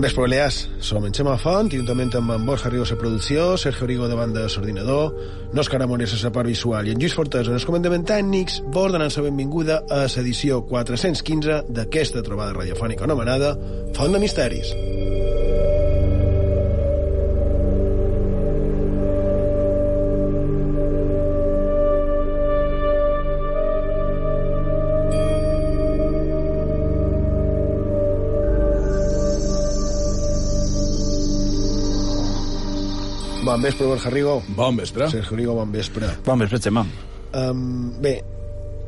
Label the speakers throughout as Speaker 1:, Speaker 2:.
Speaker 1: Bon vespre, Balears. Som en Xema Font, juntament amb en Borja Rigo a producció, Sergio Rigo de banda l'ordinador, Òscar Amores a la part visual i en Lluís Fortés en els comandaments tècnics, vos donant la benvinguda a l'edició 415 d'aquesta trobada radiofònica anomenada Font de Misteris. Bon vespre, Borja Rigo.
Speaker 2: Bon vespre.
Speaker 1: Sergio Rigo, bon vespre.
Speaker 3: Bon vespre, Xema.
Speaker 1: Um, bé,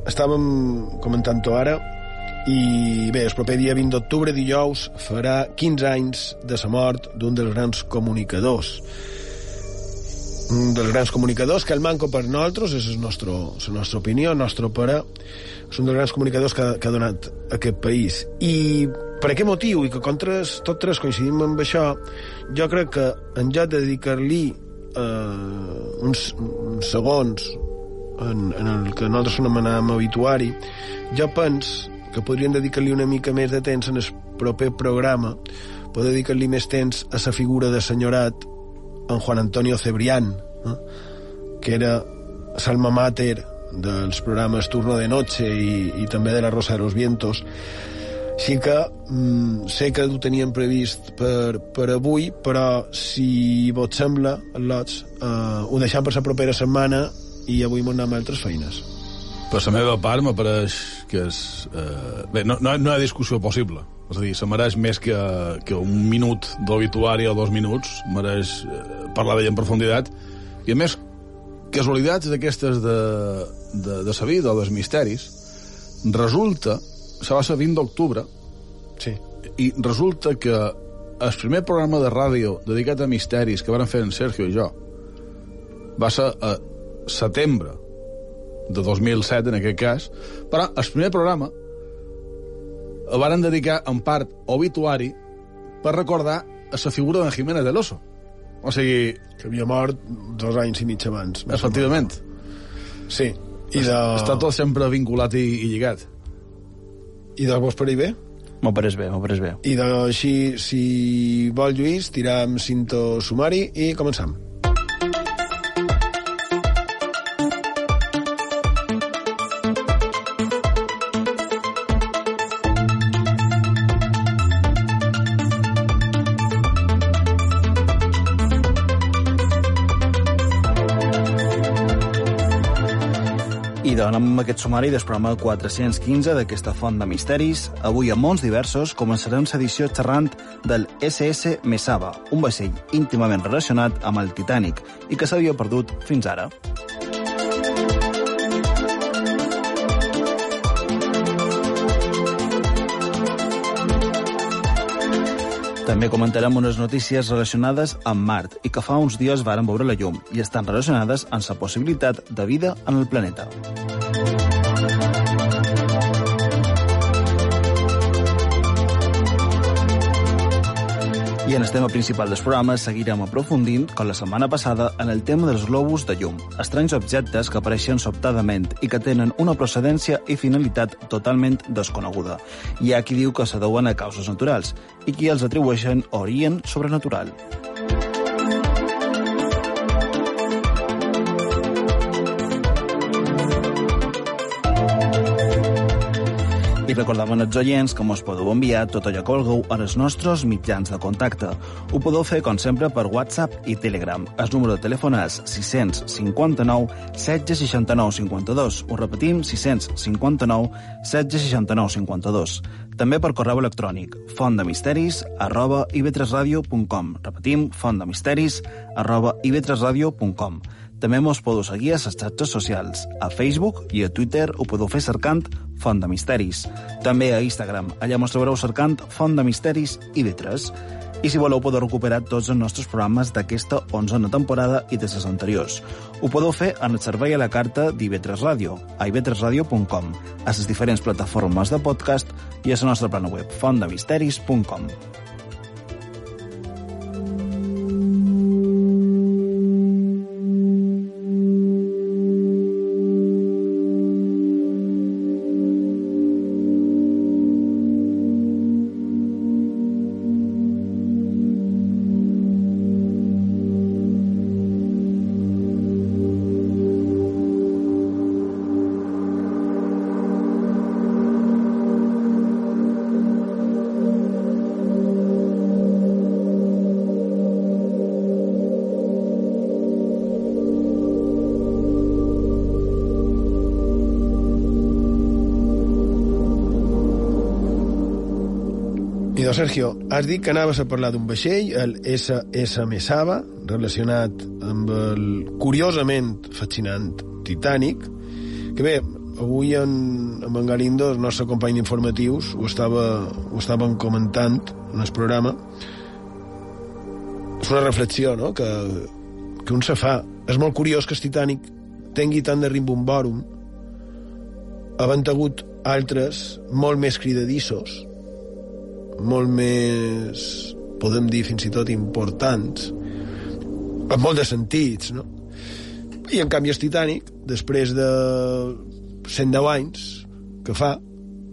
Speaker 1: estàvem comentant-ho ara i bé, el proper dia 20 d'octubre, dijous, farà 15 anys de la mort d'un dels grans comunicadors. Un dels grans comunicadors que el manco per nosaltres, és la nostra, la nostra opinió, el nostre pare, és un dels grans comunicadors que, que ha donat a aquest país. I per aquest motiu, i que com tres, tot tres coincidim amb això, jo crec que en lloc de dedicar-li eh, uns, uns segons en, en el que nosaltres anomenàvem habituari, jo pens que podrien dedicar-li una mica més de temps en el proper programa, poder dedicar-li més temps a la figura de senyorat en Juan Antonio Cebrián, eh? que era salma mater dels programes Turno de Noche i, i també de La Rosa de los Vientos, així que mm, sé que ho teníem previst per, per avui, però si vos sembla, Lots, eh, ho deixam per la propera setmana i avui m'ho anem a altres feines.
Speaker 2: Per la meva part, m'apareix que és... Eh, bé, no, no, no hi ha discussió possible. És a dir, se mereix més que, que un minut d'obituari o dos minuts, mereix eh, parlar d'ella en profunditat, i a més, casualitats d'aquestes de, de, de sa vida o dels misteris, resulta, se va ser 20 d'octubre,
Speaker 1: Sí.
Speaker 2: i resulta que el primer programa de ràdio dedicat a misteris que van fer en Sergio i jo va ser a setembre de 2007, en aquest cas, però el primer programa el van dedicar en part obituari per recordar a la figura de Jiménez de l'Oso. O sigui,
Speaker 1: Que havia mort dos anys i mig abans.
Speaker 2: efectivament.
Speaker 1: Sí. I de...
Speaker 2: està tot sempre vinculat i, i lligat.
Speaker 1: I de vos per bé?
Speaker 3: M'ho pareix bé, m'ho pareix bé.
Speaker 1: I de, així, si vol Lluís, tiram cinto sumari i començam.
Speaker 3: Aquest sumari del programa 415 d'aquesta font de misteris. Avui, a mons diversos, començarem l'edició xerrant del SS Mesaba, un vaixell íntimament relacionat amb el Titanic i que s'havia perdut fins ara. També comentarem unes notícies relacionades amb Mart i que fa uns dies varen veure la llum i estan relacionades amb la possibilitat de vida en el planeta. I en el tema principal del programa seguirem aprofundint, com la setmana passada, en el tema dels globus de llum, estranys objectes que apareixen sobtadament i que tenen una procedència i finalitat totalment desconeguda. Hi ha qui diu que se deuen a causes naturals i qui els atribueixen orient sobrenatural. I recordàvem als oients que mos podeu enviar tot allò que vulgueu als nostres mitjans de contacte. Ho podeu fer, com sempre, per WhatsApp i Telegram. El número de telèfon és 659 769 52. Ho repetim, 659 769 52. També per correu electrònic, fontdemisteris arroba ivetresradio.com. Repetim, fontdemisteris arroba ivetresradio.com. També mos podeu seguir a les xarxes socials. A Facebook i a Twitter ho podeu fer cercant Font de Misteris. També a Instagram. Allà mos trobareu cercant Font de Misteris i Litres. I si voleu podeu recuperar tots els nostres programes d'aquesta onzena temporada i de les anteriors. Ho podeu fer en el servei a la carta d'Ivetres Ràdio, a ivetresradio.com, a les diferents plataformes de podcast i a la nostra plana web, fontdemisteris.com.
Speaker 1: Sergio, has dit que anaves a parlar d'un vaixell, el SS Mesaba, relacionat amb el curiosament fascinant Titanic, que bé, avui en, en en Galindo, el nostre company d'informatius, ho, estava, ho estaven comentant en el programa. És una reflexió, no?, que, que un se fa. És molt curiós que el Titanic tingui tant de rimbomborum havent hagut altres molt més cridadissos molt més podem dir fins i tot importants en molt de sentits no? i en canvi el Titanic després de 110 anys que fa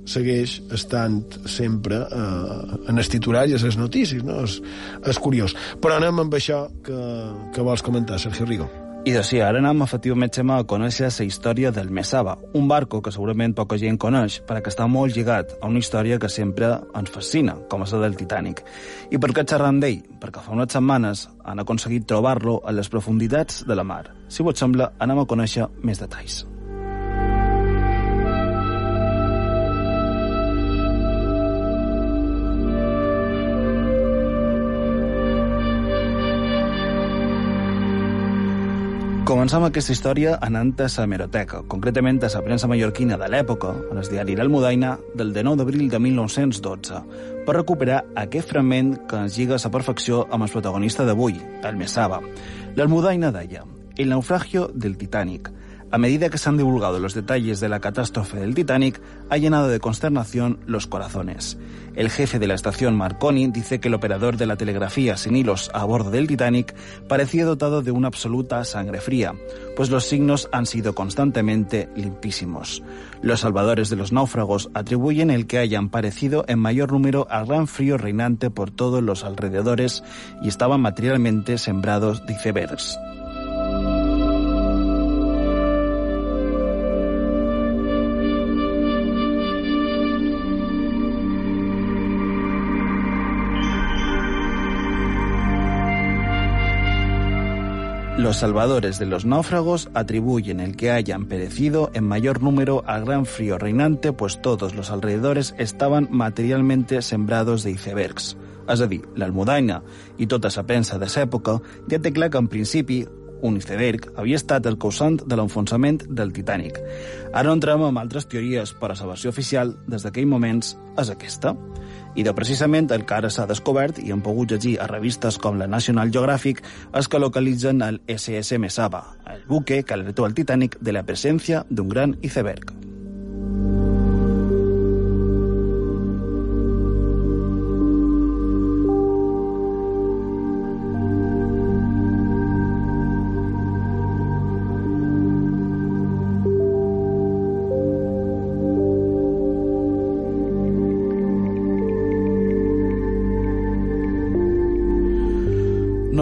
Speaker 1: segueix estant sempre eh, en els titulars i les notícies no? és, és curiós però anem amb això que, que vols comentar Sergio Rigo
Speaker 3: i doncs sí, ara anem efectivament a conèixer la història del Mesaba, un barco que segurament poca gent coneix, perquè està molt lligat a una història que sempre ens fascina, com és la del Titanic. I per què xerram d'ell? Perquè fa unes setmanes han aconseguit trobar-lo a les profunditats de la mar. Si vos sembla, anem a conèixer més detalls. Començam aquesta història anant a la hemeroteca, concretament a la premsa mallorquina de l'època, en el diari L'Almudaina, del 19 d'abril de 1912, per recuperar aquest fragment que ens lliga a la perfecció amb el protagonista d'avui, el Mesaba. L'Almudaina deia, el naufragio del Titanic, A medida que se han divulgado los detalles de la catástrofe del Titanic, ha llenado de consternación los corazones. El jefe de la estación Marconi dice que el operador de la telegrafía sin hilos a bordo del Titanic parecía dotado de una absoluta sangre fría, pues los signos han sido constantemente limpísimos. Los salvadores de los náufragos atribuyen el que hayan parecido en mayor número al gran frío reinante por todos los alrededores y estaban materialmente sembrados de icebergs. Los salvadores de los náufragos atribuyen el que hayan perecido en mayor número al gran frío reinante, pues todos los alrededores estaban materialmente sembrados de icebergs. És a dir, l'almudaina i tota la premsa de l'època ja té clar que en principi un iceberg havia estat el causant de l'enfonsament del Titanic. Ara entrem en altres teories, però la versió oficial des d'aquell moments és aquesta i de precisament el que ara s'ha descobert i hem pogut llegir a revistes com la National Geographic és que localitzen el SS Mesaba, el buque que alertó al Titanic de la presència d'un gran iceberg.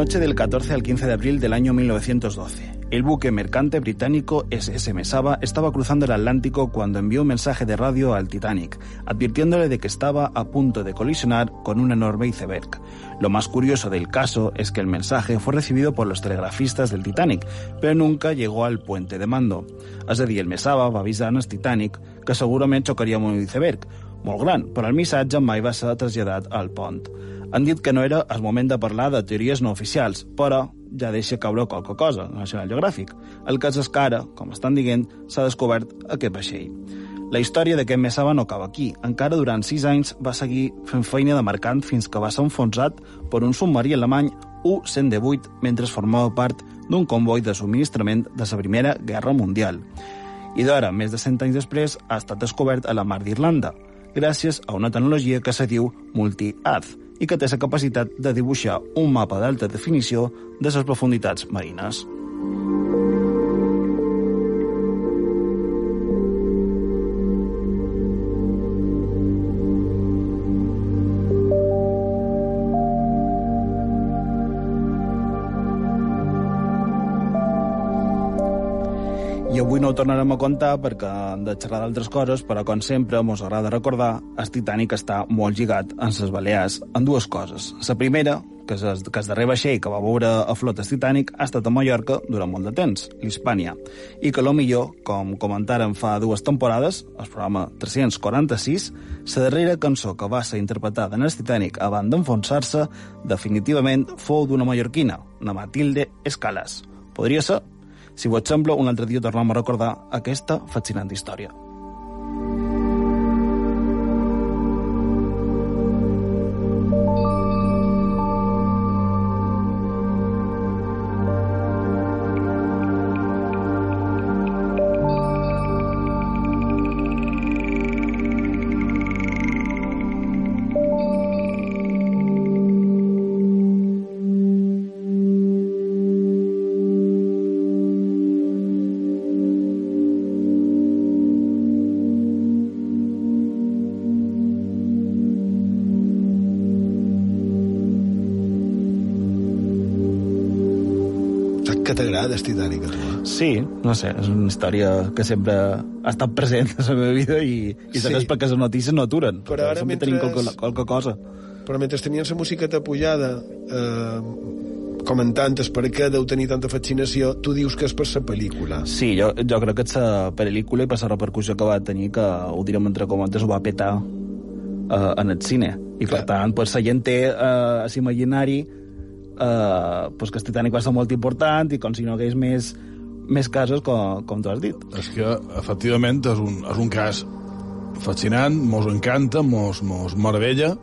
Speaker 3: Noche del 14 al 15 de abril del año 1912. El buque mercante británico SS Mesaba estaba cruzando el Atlántico cuando envió un mensaje de radio al Titanic, advirtiéndole de que estaba a punto de colisionar con un enorme iceberg. Lo más curioso del caso es que el mensaje fue recibido por los telegrafistas del Titanic, pero nunca llegó al puente de mando. És a el Mesaba va avisar al Titanic que segurament xocaria amb un iceberg, molt gran, però el missatge mai va ser traslladat al pont. Han dit que no era el moment de parlar de teories no oficials, però ja deixa caure qualque cosa, National Geographic. El cas és que ara, com estan dient, s'ha descobert aquest vaixell. La història d'aquest Mesaba no acaba aquí. Encara durant sis anys va seguir fent feina de mercant fins que va ser enfonsat per un submarí alemany U-118 mentre formava part d'un comboi de subministrament de la Primera Guerra Mundial. I d'ara, més de 100 anys després, ha estat descobert a la mar d'Irlanda, gràcies a una tecnologia que se diu Multi-Ath, i que té la capacitat de dibuixar un mapa d'alta definició de les profunditats marines. Avui no ho tornarem a contar perquè hem de xerrar d'altres coses, però com sempre mos agrada recordar el Titanic està molt lligat en les Balears en dues coses. La primera, que es, que el darrer vaixell que va veure a flotes Titanic ha estat a Mallorca durant molt de temps, l'Hispània, i que lo millor, com comentaren fa dues temporades, el programa 346, la darrera cançó que va ser interpretada en el Titanic abans d'enfonsar-se definitivament fou d'una mallorquina, una Matilde Escalas. Podria ser? Si vos sembla, un altre dia tornem a recordar aquesta fascinant història.
Speaker 1: Que t'agrada el Titanic, a tu? eh?
Speaker 3: Sí, no sé, és una història que sempre ha estat present a la meva vida i, i
Speaker 1: Sí.
Speaker 3: perquè les notícies no aturen.
Speaker 1: Però ara mentre-
Speaker 3: tenim qualque, qualque cosa.
Speaker 1: Però mentre tenien la musiqueta pujada, eh, comentant per què deu tenir tanta fascinació, tu dius que és per la pel·lícula.
Speaker 3: Sí, jo, jo crec que és la pel·lícula i per la repercussió que va tenir, que ho direm entre cometes, ho va petar uh, en el cine. I per
Speaker 1: Clar.
Speaker 3: tant, pues, la gent té a l'imaginari uh, pues, que el Titanic va ser molt important i com si no hagués més, més casos, com, com tu has dit.
Speaker 2: És que, efectivament, és un, és un cas fascinant, mos encanta, mos, mos meravella,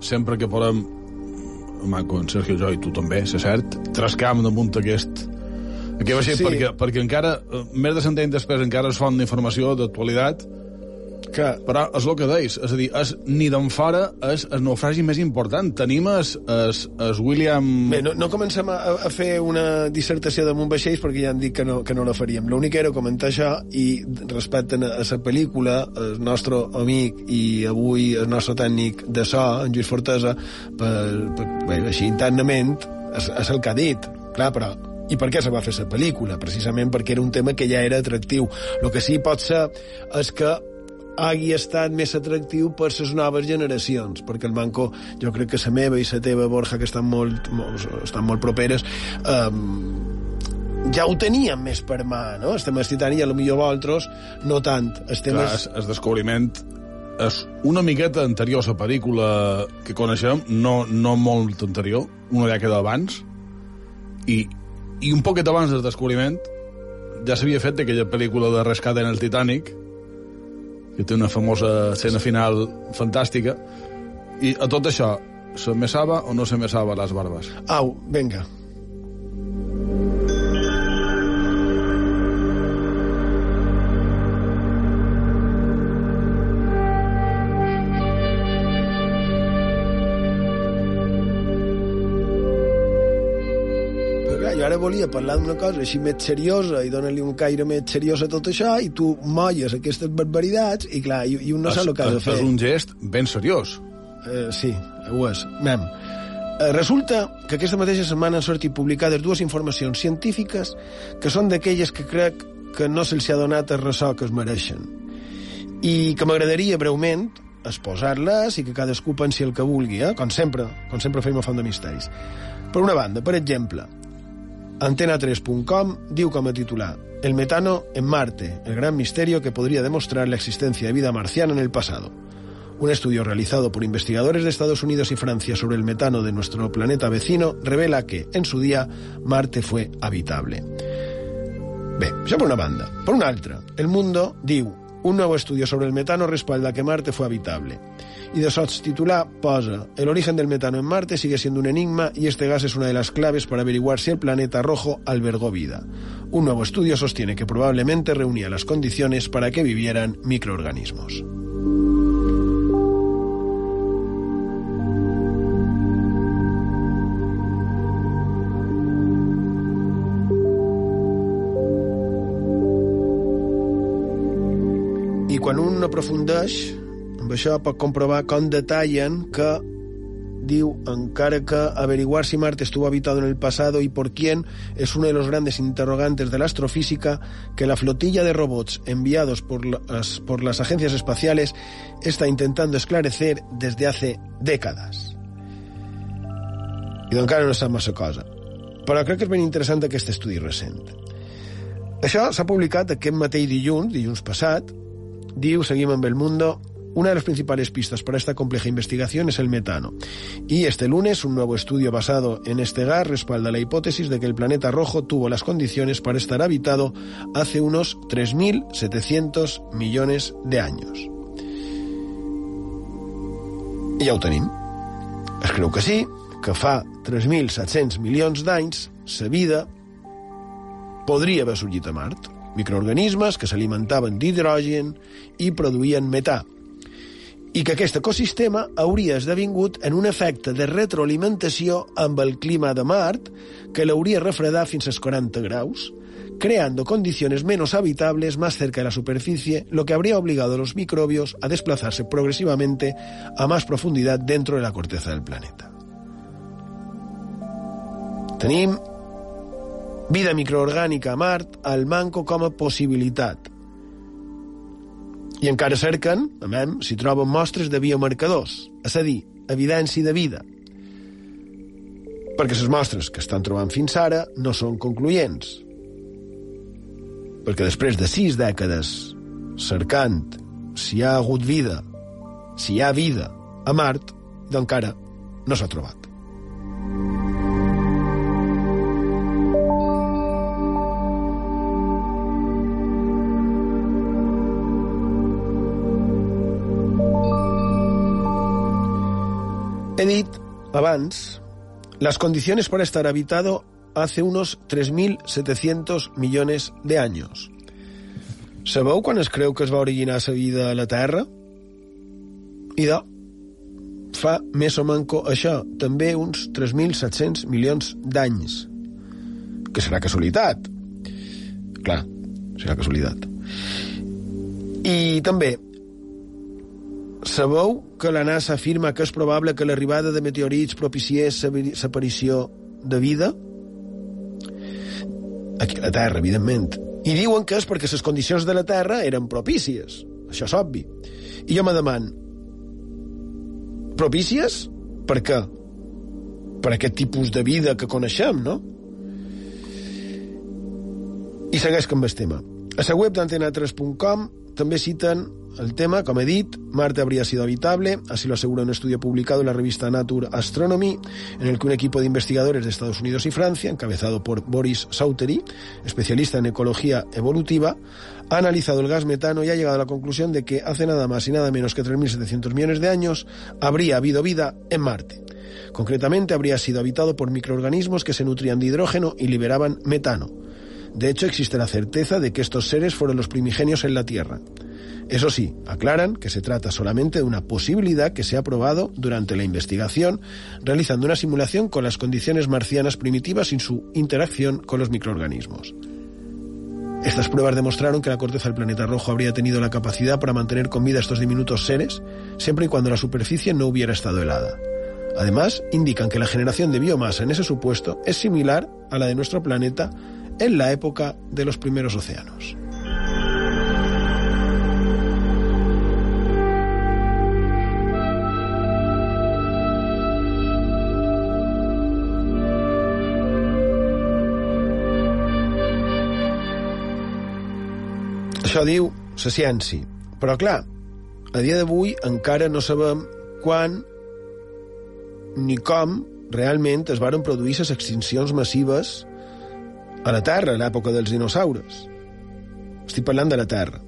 Speaker 2: sempre que podem, Manco, en Sergio i jo, i tu també, és cert, trascam damunt aquest, aquest vaixell,
Speaker 1: Sí.
Speaker 2: perquè, perquè encara, eh, més de cent anys després, encara es font d'informació d'actualitat,
Speaker 1: Que,
Speaker 2: però és el que deis, és a dir, és, ni d'en fora és el naufragi més important. Tenim es, es, es William...
Speaker 1: bé, no, no comencem a, a fer una dissertació damunt vaixells perquè ja han dit que no, que no la faríem. L'únic era comentar això i respecte a la pel·lícula, el nostre amic i avui el nostre tècnic de so, en Lluís Fortesa, per, per, bé, així internament, és, és el que ha dit. Clar, però i per què se va fer la pel·lícula? Precisament perquè era un tema que ja era atractiu. El que sí pot ser és que hagi estat més atractiu per les noves generacions, perquè el Manco, jo crec que la meva i la teva, Borja, que estan molt, molt, estan molt properes, um, ja ho teníem més per mà, no? El tema del Titanic, i a lo millor vosaltres, no tant. El tema
Speaker 2: Clar, el descobriment és una miqueta anterior a la pel·lícula que coneixem, no, no molt anterior, una dècada abans, i, i un poquet abans del descobriment ja s'havia fet aquella pel·lícula de rescat en el Titanic, que té una famosa escena final fantàstica, i a tot això, se mesava o no se mesava les barbes?
Speaker 1: Au, vinga. Ara volia parlar d'una cosa així més seriosa i donar-li un caire més seriós a tot això i tu molles aquestes barbaritats i clar, i, i un no sap el que ha de fer.
Speaker 2: és un gest ben seriós.
Speaker 1: Eh, sí, ho és. Mem. Eh, resulta que aquesta mateixa setmana han sortit publicades dues informacions científiques que són d'aquelles que crec que no se'ls ha donat el ressò que es mereixen. I que m'agradaria breument exposar-les i que cadascú pensi el que vulgui, eh? com sempre, com sempre fem a Font de Misteris. Per una banda, per exemple, Antena3.com diu com a titular El metano en Marte, el gran misterio que podría demostrar la existencia de vida marciana en el pasado. Un estudio realizado por investigadores de Estados Unidos y Francia sobre el metano de nuestro planeta vecino revela que, en su día, Marte fue habitable. Bé, això per una banda. Per una altra, El Mundo diu un nuevo estudio sobre el metano respalda que Marte fue habitable. Y de sots titular posa El origen del metano en Marte sigue siendo un enigma y este gas es una de las claves para averiguar si el planeta rojo albergó vida. Un nuevo estudio sostiene que probablemente reunía las condiciones para que vivieran microorganismos. Aprofundeix, amb això pot comprovar com detallen que diu, encara que averiguar si Marte estuvo habitado en el pasado y por quién es uno de los grandes interrogantes de la astrofísica que la flotilla de robots enviados por las, por las agencias espaciales está intentando esclarecer desde hace décadas. I encara no sap massa cosa. Però crec que és ben interessant aquest estudi recent. Això s'ha publicat aquest mateix dilluns, dilluns passat. Diu, seguim amb el Mundo, Una de las principales pistas para esta compleja investigación es el metano. Y este lunes, un nuevo estudio basado en este gas respalda la hipótesis de que el planeta rojo tuvo las condiciones para estar habitado hace unos 3.700 millones de años. I ja. Es que sí, que fa 3.700 milions d'anys la vida podria haver a Mart. Microorganismes que s'alimentaven d'hidrogen i produïen metà, i que aquest ecosistema hauria esdevingut en un efecte de retroalimentació amb el clima de Mart que l'hauria refredar fins als 40 graus, creando condiciones menos habitables más cerca de la superficie, lo que habría obligado a los microbios a desplazarse progresivamente a más profundidad dentro de la corteza del planeta. Tenim vida microorgànica a Mart al manco com a possibilitat. I encara cerquen, a mem, si troben mostres de biomarcadors, és a dir, evidència de vida. Perquè les mostres que estan trobant fins ara no són concloents. Perquè després de sis dècades cercant si hi ha hagut vida, si hi ha vida a Mart, d'encara no s'ha trobat. He dit abans, las condiciones para estar habitado hace unos 3.700 millones de años. Sabeu quan es creu que es va originar la vida a la Terra? Idò, fa més o manco això, també uns 3.700 milions d'anys. Que serà casualitat. Clar, serà casualitat. I també, sabeu que la NASA afirma que és probable que l'arribada de meteorits propiciés l'aparició de vida? Aquí a la Terra, evidentment. I diuen que és perquè les condicions de la Terra eren propícies. Això és obvi. I jo me deman, propícies? Per què? Per aquest tipus de vida que coneixem, no? I segueix amb el tema. A la web d'antena3.com també citen el tema, como he dit, Marte habría sido habitable, así lo asegura un estudio publicado en la revista Nature Astronomy, en el que un equipo de investigadores de Estados Unidos y Francia, encabezado por Boris Sautery, especialista en ecología evolutiva, ha analizado el gas metano y ha llegado a la conclusión de que hace nada más y nada menos que 3.700 millones de años habría habido vida en Marte. Concretamente, habría sido habitado por microorganismos que se nutrían de hidrógeno y liberaban metano. De hecho, existe la certeza de que estos seres fueron los primigenios en la Tierra. Eso sí, aclaran que se trata solamente de una posibilidad que se ha probado durante la investigación, realizando una simulación con las condiciones marcianas primitivas sin su interacción con los microorganismos. Estas pruebas demostraron que la corteza del planeta rojo habría tenido la capacidad para mantener con vida a estos diminutos seres, siempre y cuando la superficie no hubiera estado helada. Además, indican que la generación de biomasa en ese supuesto es similar a la de nuestro planeta en la época de los primeros océanos. Això diu la ciència. Però, clar, a dia d'avui encara no sabem quan ni com realment es varen produir les extincions massives a la Terra, a l'època dels dinosaures. Estic parlant de la Terra.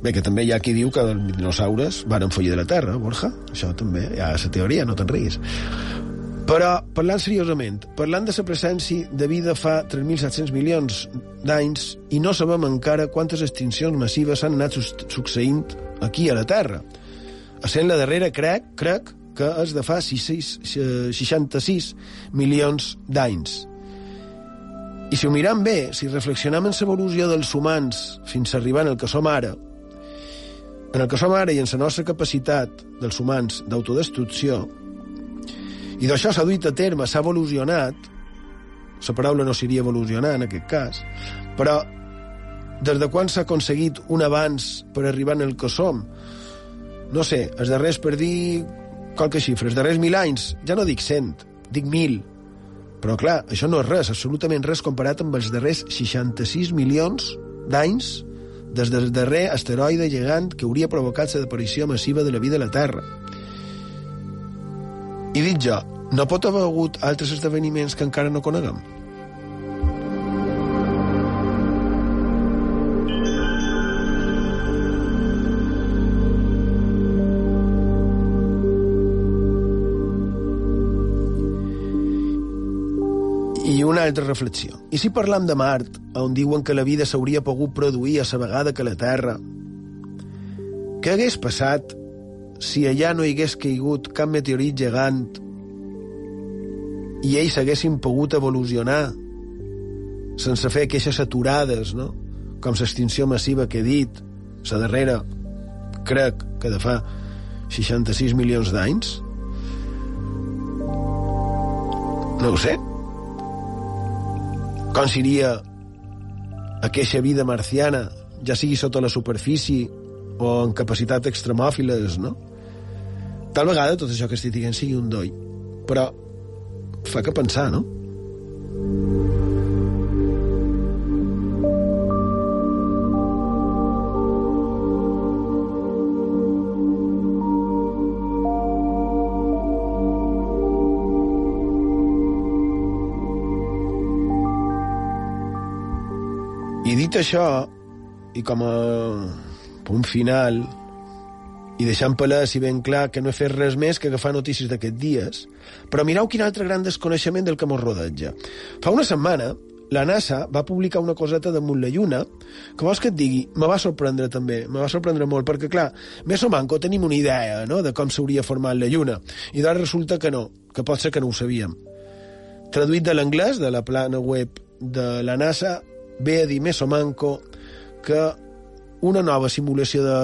Speaker 1: Bé, que també hi ha qui diu que els dinosaures van follir de la Terra, Borja. Això també, hi ha la teoria, no te'n riguis. Però, parlant seriosament, parlant de la presència de vida fa 3.700 milions d'anys i no sabem encara quantes extincions massives han anat succeint aquí a la Terra. Essent la darrera, crec, crec que és de fa 66 milions d'anys. I si ho miram bé, si reflexionem en l'evolució dels humans fins a arribar en el que som ara, en el que som ara i en la nostra capacitat dels humans d'autodestrucció, i d'això s'ha duit a terme, s'ha evolucionat, la paraula no seria evolucionar en aquest cas, però des de quan s'ha aconseguit un avanç per arribar en el que som? No sé, els darrers, per dir qualque xifra, els darrers mil anys, ja no dic cent, dic 1.000. Però, clar, això no és res, absolutament res comparat amb els darrers 66 milions d'anys des del darrer asteroide gegant que hauria provocat la desaparició massiva de la vida a la Terra. I dic jo, no pot haver hagut altres esdeveniments que encara no coneguem? I una altra reflexió. I si parlam de Mart, on diuen que la vida s'hauria pogut produir a la vegada que la Terra, què hagués passat si allà no hi hagués caigut cap meteorit gegant i ells haguessin pogut evolucionar sense fer queixes aturades, no? com l'extinció massiva que he dit, la darrera, crec que de fa 66 milions d'anys? No ho sé. Com seria aquesta vida marciana, ja sigui sota la superfície o en capacitat extremòfiles, no? Tal vegada tot això que estic dient sigui un doi, però fa que pensar, no? I dit això, i com a punt final, i deixant palès i ben clar que no he fet res més que agafar notícies d'aquests dies, però mireu quin altre gran desconeixement del que mos rodeja. Fa una setmana, la NASA va publicar una coseta damunt la Lluna que vols que et digui, me va sorprendre també, me va sorprendre molt, perquè clar, més o manco tenim una idea no?, de com s'hauria format la Lluna, i d'ara resulta que no, que pot ser que no ho sabíem. Traduït de l'anglès, de la plana web de la NASA, ve a dir més o manco que una nova simulació de,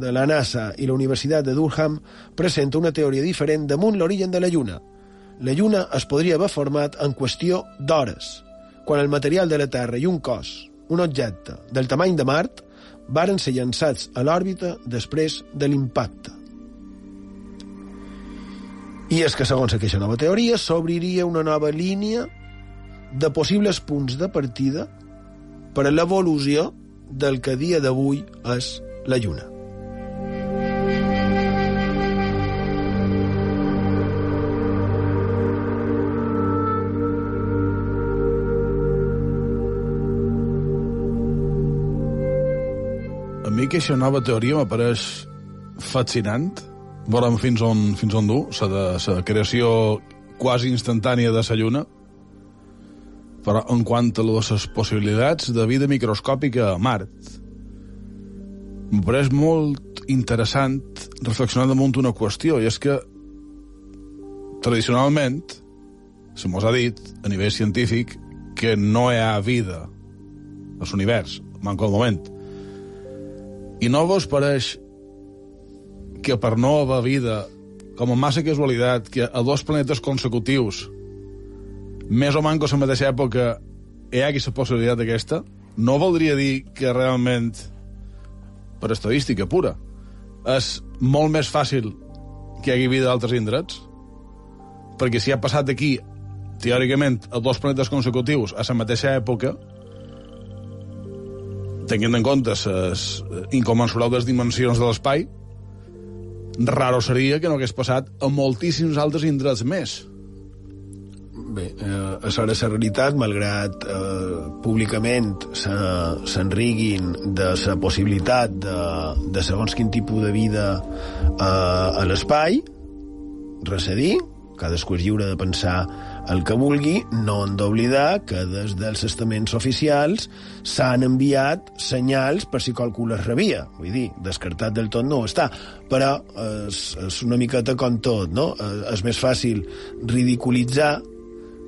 Speaker 1: de la NASA i la Universitat de Durham presenta una teoria diferent damunt l'origen de la Lluna. La Lluna es podria haver format en qüestió d'hores, quan el material de la Terra i un cos, un objecte del tamany de Mart, varen ser llançats a l'òrbita després de l'impacte. I és que, segons aquesta nova teoria, s'obriria una nova línia de possibles punts de partida per a l'evolució del que dia d'avui és la Lluna.
Speaker 2: A mi aquesta nova teoria m'apareix fascinant. Veurem fins on, fins on du, la de la creació quasi instantània de la Lluna, però en quant a les possibilitats de vida microscòpica a Mart, em pareix molt interessant reflexionar damunt una qüestió, i és que tradicionalment se mos ha dit a nivell científic que no hi ha vida a l'univers, manco el moment. I no vos pareix que per no haver vida, com a massa casualitat, que a dos planetes consecutius més o manco a la mateixa època hi hagi la possibilitat aquesta, no voldria dir que realment, per estadística pura, és molt més fàcil que hi hagi vida d'altres indrets? Perquè si ha passat aquí, teòricament, a dos planetes consecutius a la mateixa època, tenint en compte les incomensurables dimensions de l'espai, raro seria que no hagués passat a moltíssims altres indrets més.
Speaker 1: Bé, eh, era la realitat, malgrat eh, públicament s'enriguin de la possibilitat de, de segons quin tipus de vida eh, a l'espai, res a dir, cadascú és lliure de pensar el que vulgui, no hem d'oblidar que des dels estaments oficials s'han enviat senyals per si qualcú les rebia. Vull dir, descartat del tot no està, però és, és una miqueta com tot, no? Eh, És més fàcil ridiculitzar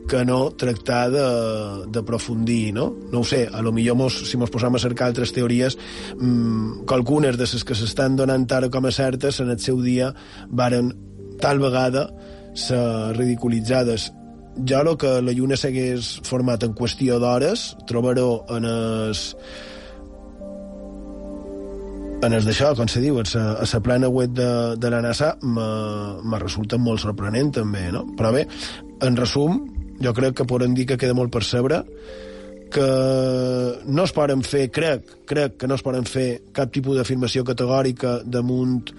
Speaker 1: que no tractar d'aprofundir, no? No ho sé, a lo millor mos, si mos posam a cercar altres teories, mmm, qualcunes de les que s'estan donant ara com a certes en el seu dia varen tal vegada ser ridiculitzades. Jo el que la Lluna s'hagués format en qüestió d'hores, trobaró en es en el d'això, com se diu, a la plana web de, de la NASA me, me resulta molt sorprenent també, no? Però bé, en resum, jo crec que podem dir que queda molt per saber que no es poden fer, crec, crec que no es poden fer cap tipus d'afirmació categòrica damunt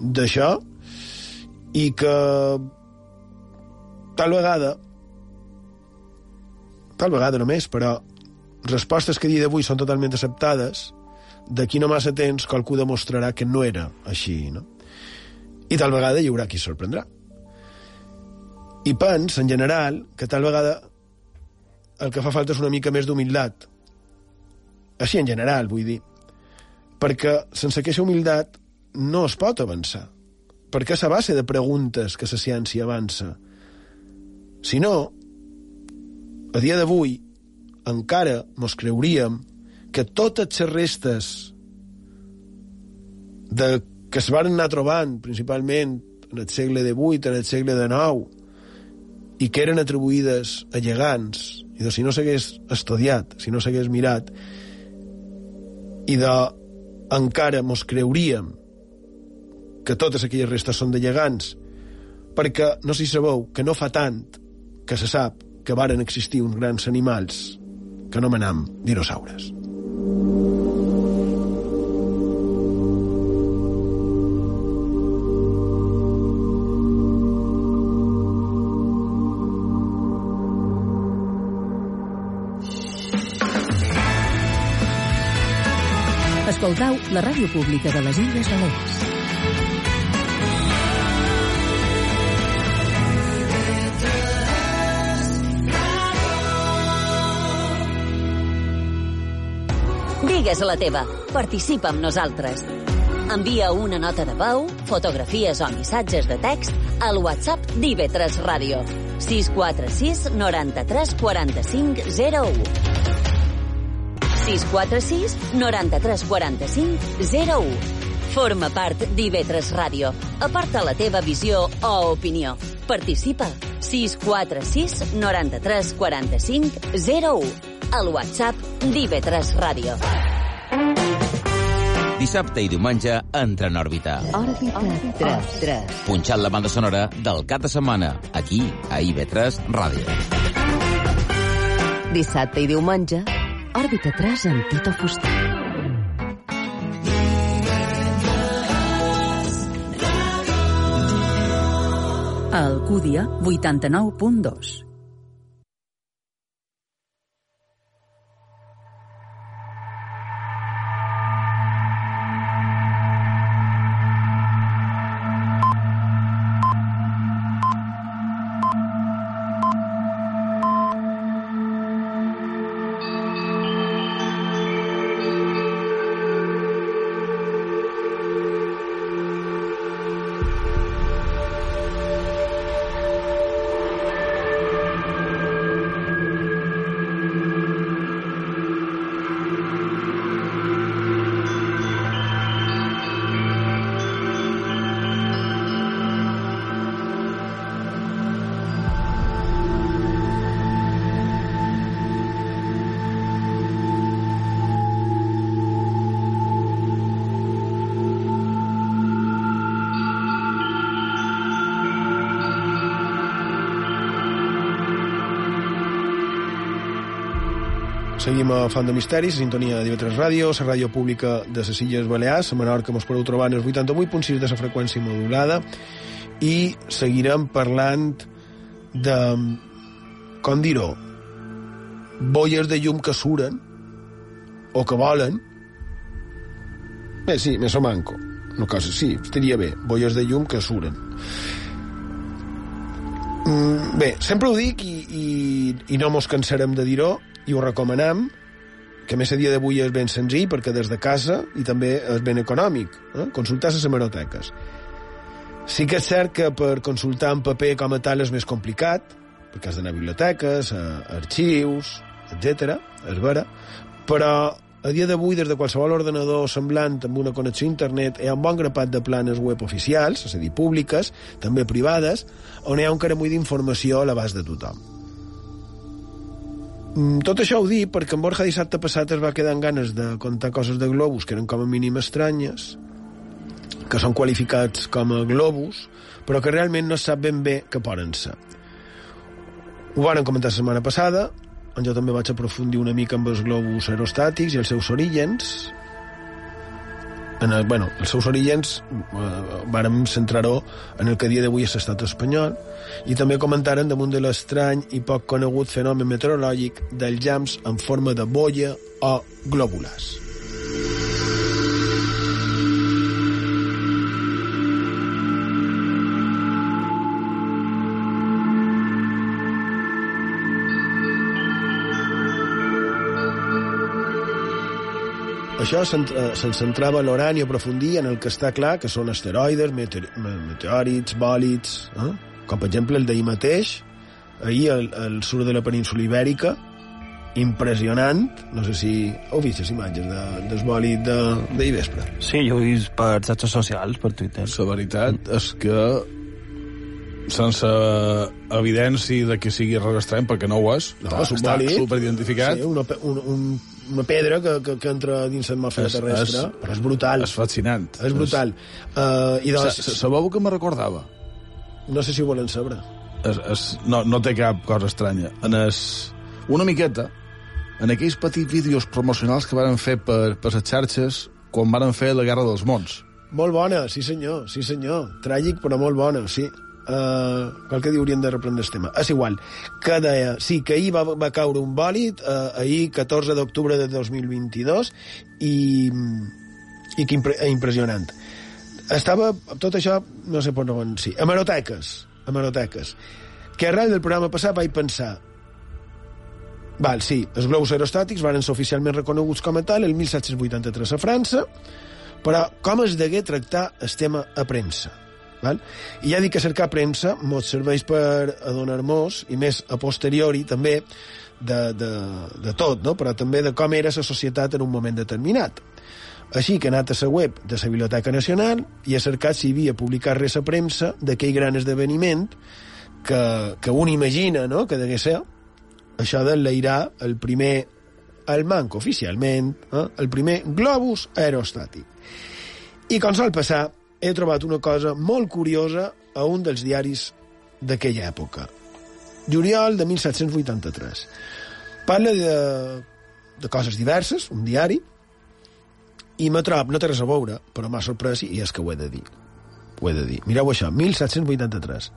Speaker 1: d'això i que tal vegada tal vegada només, però respostes que dia d'avui són totalment acceptades, d'aquí no massa temps qualcú demostrarà que no era així, no? I tal vegada hi haurà qui sorprendrà. I pens, en general, que tal vegada el que fa falta és una mica més d'humilitat. Així en general, vull dir. Perquè sense aquesta humilitat no es pot avançar. Perquè és a base de preguntes que la ciència avança. Si no, a dia d'avui, encara mos creuríem que totes les restes de, que es van anar trobant, principalment en el segle XVIII, en el segle XIX, i que eren atribuïdes a gegants, i de si no s'hagués estudiat, si no s'hagués mirat, i de encara mos creuríem que totes aquelles restes són de gegants, perquè no si sabeu que no fa tant que se sap que varen existir uns grans animals que anomenam dinosaures.
Speaker 4: Escoltau la ràdio pública de les Illes Balears. Digues la teva. Participa amb nosaltres. Envia una nota de veu, fotografies o missatges de text al WhatsApp d'IV3 Ràdio. 646 93 45 01. 646 93 45 01. Forma part d'IV3 Ràdio. Aporta la teva visió o opinió. Participa. 646 93 45 01. Al WhatsApp d'IV3 Ràdio.
Speaker 5: Dissabte i diumenge entra en òrbita.
Speaker 4: Òrbita 3, 3.
Speaker 5: Punxant la banda sonora del cap de setmana, aquí, a IB3 Ràdio.
Speaker 4: Dissabte i diumenge, Òrbita 3 amb Tito Fuster. Alcúdia, 89.2.
Speaker 1: Seguim a Font de Misteris, sintonia de TV3 Ràdio, la ràdio pública de les Illes Balears, a Menorca mos podeu trobar en el 88.6 de la freqüència modulada i seguirem parlant de, com dir-ho, bolles de llum que suren o que volen. Bé, sí, més o manco. No cosa, sí, estaria bé, bolles de llum que suren. Mm, bé, sempre ho dic i, i, i no mos cansarem de dir-ho, i ho recomanem, que més a dia d'avui és ben senzill perquè des de casa i també és ben econòmic, eh? consultar les hemeroteques. Sí que és cert que per consultar en paper com a tal és més complicat, perquè has d'anar a biblioteques, a arxius, etc. és vera, però a dia d'avui, des de qualsevol ordenador semblant amb una connexió a internet, hi ha un bon grapat de planes web oficials, és a dir, públiques, també privades, on hi ha un caramull d'informació a l'abast de tothom. Mm, Tot això ho dic perquè en Borja dissabte passat es va quedar amb ganes de contar coses de globus que eren com a mínim estranyes, que són qualificats com a globus, però que realment no sap ben bé què poden ser. Ho van comentar la setmana passada, on jo també vaig aprofundir una mica amb els globus aerostàtics i els seus orígens. En el, bueno, els seus orígens eh, vàrem centrar-ho en el que dia d'avui és l'estat espanyol i també comentaren damunt de l'estrany i poc conegut fenomen meteorològic dels llams en forma de boia o glòbules. Això se'n se centrava l'Orani a aprofundir en el que està clar que són asteroides, meteor, meteòrits, bòlids, eh? com per exemple el d'ahir mateix, ahir al, al sud de la península Ibèrica, impressionant, no sé si heu vist les imatges de, del bòlid d'ahir de, vespre.
Speaker 3: Sí, jo ho he vist per xarxes socials, per Twitter.
Speaker 2: La veritat és que sense evidència de que sigui res estrany, perquè no ho és,
Speaker 1: No,
Speaker 2: està,
Speaker 1: és un
Speaker 2: està superidentificat,
Speaker 1: Sí, una, pe- un, un, una pedra que, que, que entra dins l'atmosfera
Speaker 2: És-
Speaker 1: terrestre,
Speaker 2: és-
Speaker 1: però és brutal.
Speaker 2: és fascinant.
Speaker 1: És brutal. Uh, I doncs,
Speaker 2: Sa- sa- Sabeu que me recordava?
Speaker 1: no sé si ho volen saber.
Speaker 2: És, és, no, no té cap cosa estranya. En es, una miqueta, en aquells petits vídeos promocionals que varen fer per, per les xarxes quan varen fer la Guerra dels Mons.
Speaker 1: Molt bona, sí senyor, sí senyor. Tràgic, però molt bona, sí. Uh, qualque dia hauríem de reprendre el tema. És igual. Que deia, sí, que ahir va, va caure un bòlid, uh, ahir 14 d'octubre de 2022, i, i que impre, impressionant. Estava, tot això, no sé per on, sí, hemeroteques, hemeroteques, que arrel del programa passat vaig pensar, Val, sí, els globus aerostàtics van ser oficialment reconeguts com a tal el 1783 a França, però com es degué tractar el tema a premsa? Val? I ja dic que cercar premsa mos serveix per adonar-nos, i més a posteriori també, de, de, de tot, no? però també de com era la societat en un moment determinat. Així que he anat a la web de la Biblioteca Nacional i he cercat si hi havia publicat res a premsa d'aquell gran esdeveniment que, que un imagina no? que degué ser això d'enlairar el primer el manco oficialment, eh? el primer globus aerostàtic. I com sol passar, he trobat una cosa molt curiosa a un dels diaris d'aquella època. Juliol de 1783. Parla de, de coses diverses, un diari, i me trob, no té res a veure, però m'ha sorprès i és que ho he de dir. Ho he de dir. Mireu això, 1783.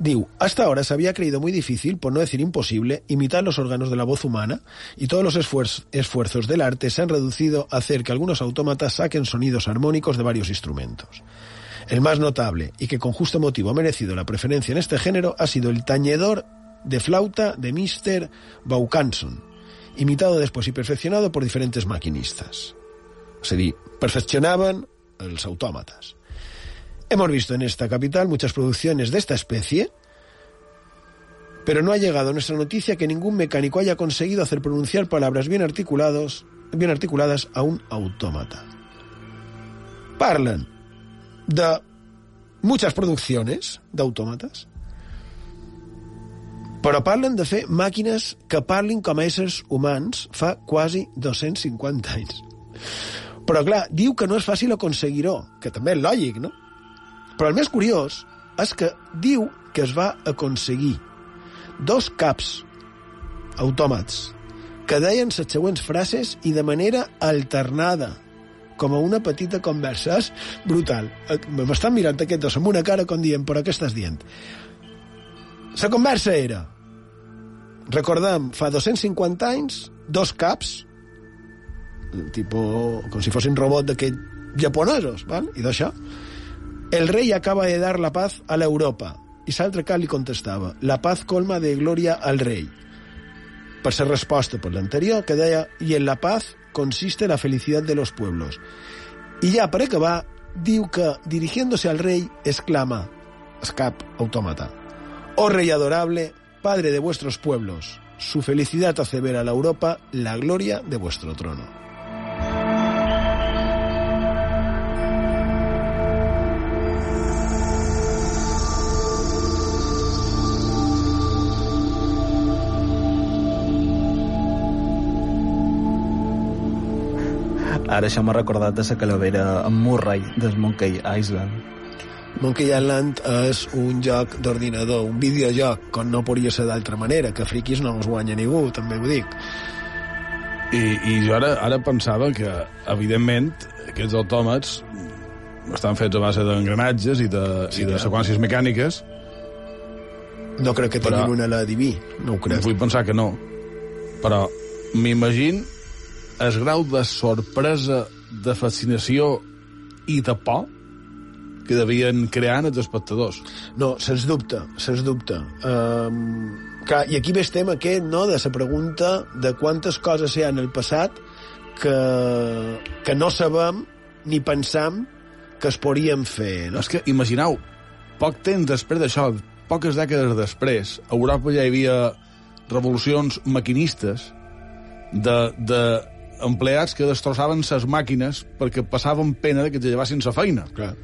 Speaker 1: Diu, hasta ahora se había creído muy difícil, por no decir imposible, imitar los órganos de la voz humana y todos los esfuer- esfuerzos del arte se han reducido a hacer que algunos autómatas saquen sonidos armónicos de varios instrumentos. El más notable, y que con justo motivo ha merecido la preferencia en este género, ha sido el tañedor de flauta de Mr. Vaucanson, imitado después y perfeccionado por diferentes maquinistas. Es decir, perfeccionaban los autómatas. Hemos visto en esta capital muchas producciones de esta especie, pero no ha llegado a nuestra noticia que ningún mecánico haya conseguido hacer pronunciar palabras bien, articulados, bien articuladas a un autómata. Parlen de muchas producciones d'autòmates, però parlen de fer màquines que parlin com a éssers humans fa quasi 250 anys. Però, clar, diu que no és fàcil aconseguir-ho, que també és lògic, no? Però el més curiós és que diu que es va aconseguir dos caps autòmats que deien les següents frases i de manera alternada, com a una petita conversa. És brutal. M'estan mirant aquests dos amb una cara com dient, però què estàs dient? La conversa era, recordem, fa 250 anys, dos caps, tipo, com si fossin robot d'aquells japonesos, ¿vale? i d'això, el rey acaba de dar la paz a la Europa. I l'altre li contestava, la paz colma de gloria al rey. Per ser resposta per l'anterior, que deia, y en la paz consiste la felicidad de los pueblos. I ja, per acabar, diu que, dirigiéndose al rei, exclama, escap, autómata, Oh rey adorable, padre de vuestros pueblos, su felicidad hace ver a la Europa la gloria de vuestro trono.
Speaker 3: Ara això m'ha recordat de la calavera en Murray del Monkey Island.
Speaker 1: Monkey Island és un joc d'ordinador, un videojoc, com no podria ser d'altra manera, que friquis no els guanya ningú, també ho dic.
Speaker 2: I, i jo ara, ara pensava que, evidentment, aquests autòmats estan fets a base d'engranatges i de, sí, i de seqüències mecàniques.
Speaker 1: No crec que tinguin un alè diví, no ho crec.
Speaker 2: Vull pensar que no. Però m'imagino el grau de sorpresa, de fascinació i de por que devien crear els espectadors.
Speaker 1: No, sens dubte, sens dubte. Um, clar, I aquí ve el tema aquest, no?, de la pregunta de quantes coses hi ha en el passat que, que no sabem ni pensam que es podrien fer, no?
Speaker 2: És que, imagineu, poc temps després d'això, poques dècades després, a Europa ja hi havia revolucions maquinistes de, de empleats que destrossaven ses màquines perquè passaven pena de que te llevassin sa feina.
Speaker 1: Clar.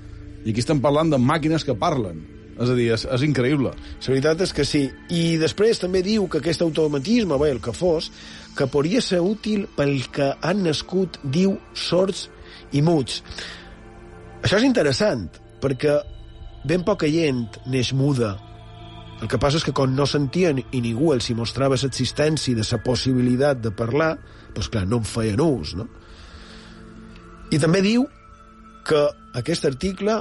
Speaker 2: I aquí estem parlant de màquines que parlen. És a dir, és, és increïble.
Speaker 1: La veritat és que sí. I després també diu que aquest automatisme, bé, el que fos, que podria ser útil pel que han nascut, diu, sords i muts. Això és interessant, perquè ben poca gent neix muda. El que passa és que quan no sentien i ningú els hi mostrava l'existència de la possibilitat de parlar, doncs clar, no en feien ús, no? I també diu que aquest article